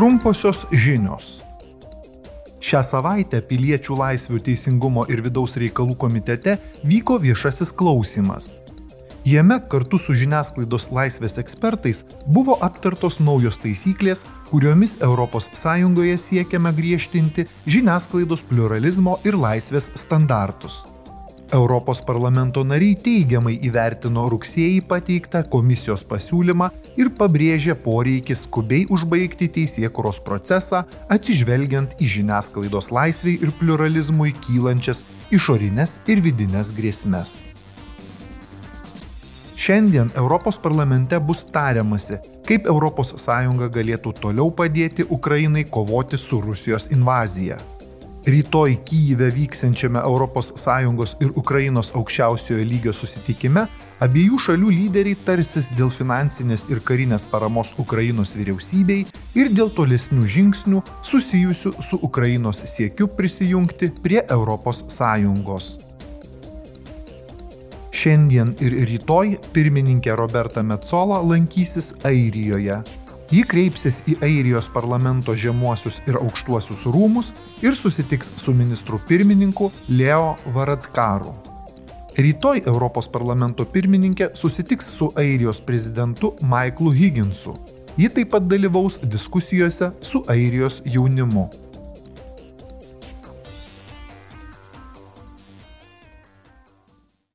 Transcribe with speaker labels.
Speaker 1: Trumposios žinios. Šią savaitę Piliečių laisvių teisingumo ir vidaus reikalų komitete vyko viešasis klausimas. Jame kartu su žiniasklaidos laisvės ekspertais buvo aptartos naujos taisyklės, kuriomis ES siekiama griežtinti žiniasklaidos pluralizmo ir laisvės standartus. Europos parlamento nariai teigiamai įvertino rugsėjį pateiktą komisijos pasiūlymą ir pabrėžė poreikį skubiai užbaigti teisėkuros procesą, atsižvelgiant į žiniasklaidos laisviai ir pluralizmui kylančias išorinės ir vidinės grėsmes. Šiandien Europos parlamente bus tariamasi, kaip ES galėtų toliau padėti Ukrainai kovoti su Rusijos invazija. Rytoj Kyjive vyksiančiame ES ir Ukrainos aukščiausiojo lygio susitikime abiejų šalių lyderiai tarsis dėl finansinės ir karinės paramos Ukrainos vyriausybei ir dėl tolesnių žingsnių susijusių su Ukrainos siekiu prisijungti prie ES. Šiandien ir rytoj pirmininkė Roberta Metzola lankysis Airijoje. Ji kreipsis į Airijos parlamento žemuosius ir aukštuosius rūmus ir susitiks su ministru pirmininku Leo Varadkaru. Rytoj Europos parlamento pirmininkė susitiks su Airijos prezidentu Michaelu Higginsu. Ji taip pat dalyvaus diskusijose su Airijos jaunimu.